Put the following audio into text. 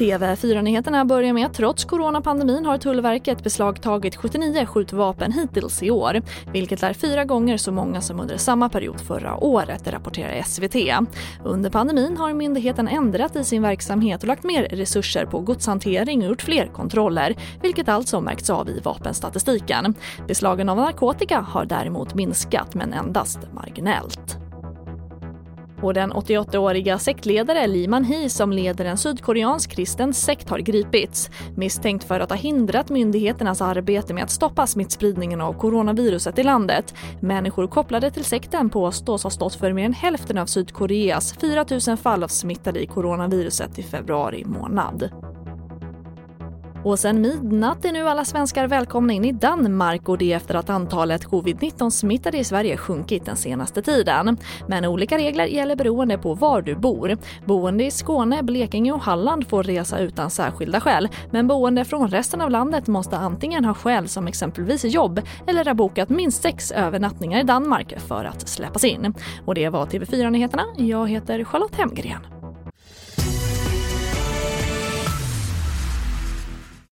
TV4-nyheterna börjar med att trots coronapandemin har Tullverket beslagtagit 79 skjutvapen hittills i år, vilket är fyra gånger så många som under samma period förra året, rapporterar SVT. Under pandemin har myndigheten ändrat i sin verksamhet och lagt mer resurser på godshantering och gjort fler kontroller, vilket alltså märkts av i vapenstatistiken. Beslagen av narkotika har däremot minskat, men endast marginellt. Och den 88-åriga sektledare Lee Man-Hee som leder en sydkoreansk kristen sekt har gripits misstänkt för att ha hindrat myndigheternas arbete med att stoppa smittspridningen av coronaviruset i landet. Människor kopplade till sekten påstås ha stått för mer än hälften av Sydkoreas 4 000 fall av smittade i coronaviruset i februari månad. Och sen midnatt är nu alla svenskar välkomna in i Danmark och det efter att antalet covid-19 smittade i Sverige sjunkit den senaste tiden. Men olika regler gäller beroende på var du bor. Boende i Skåne, Blekinge och Halland får resa utan särskilda skäl men boende från resten av landet måste antingen ha skäl som exempelvis jobb eller ha bokat minst sex övernattningar i Danmark för att släppas in. Och det var TV4 Nyheterna. Jag heter Charlotte Hemgren.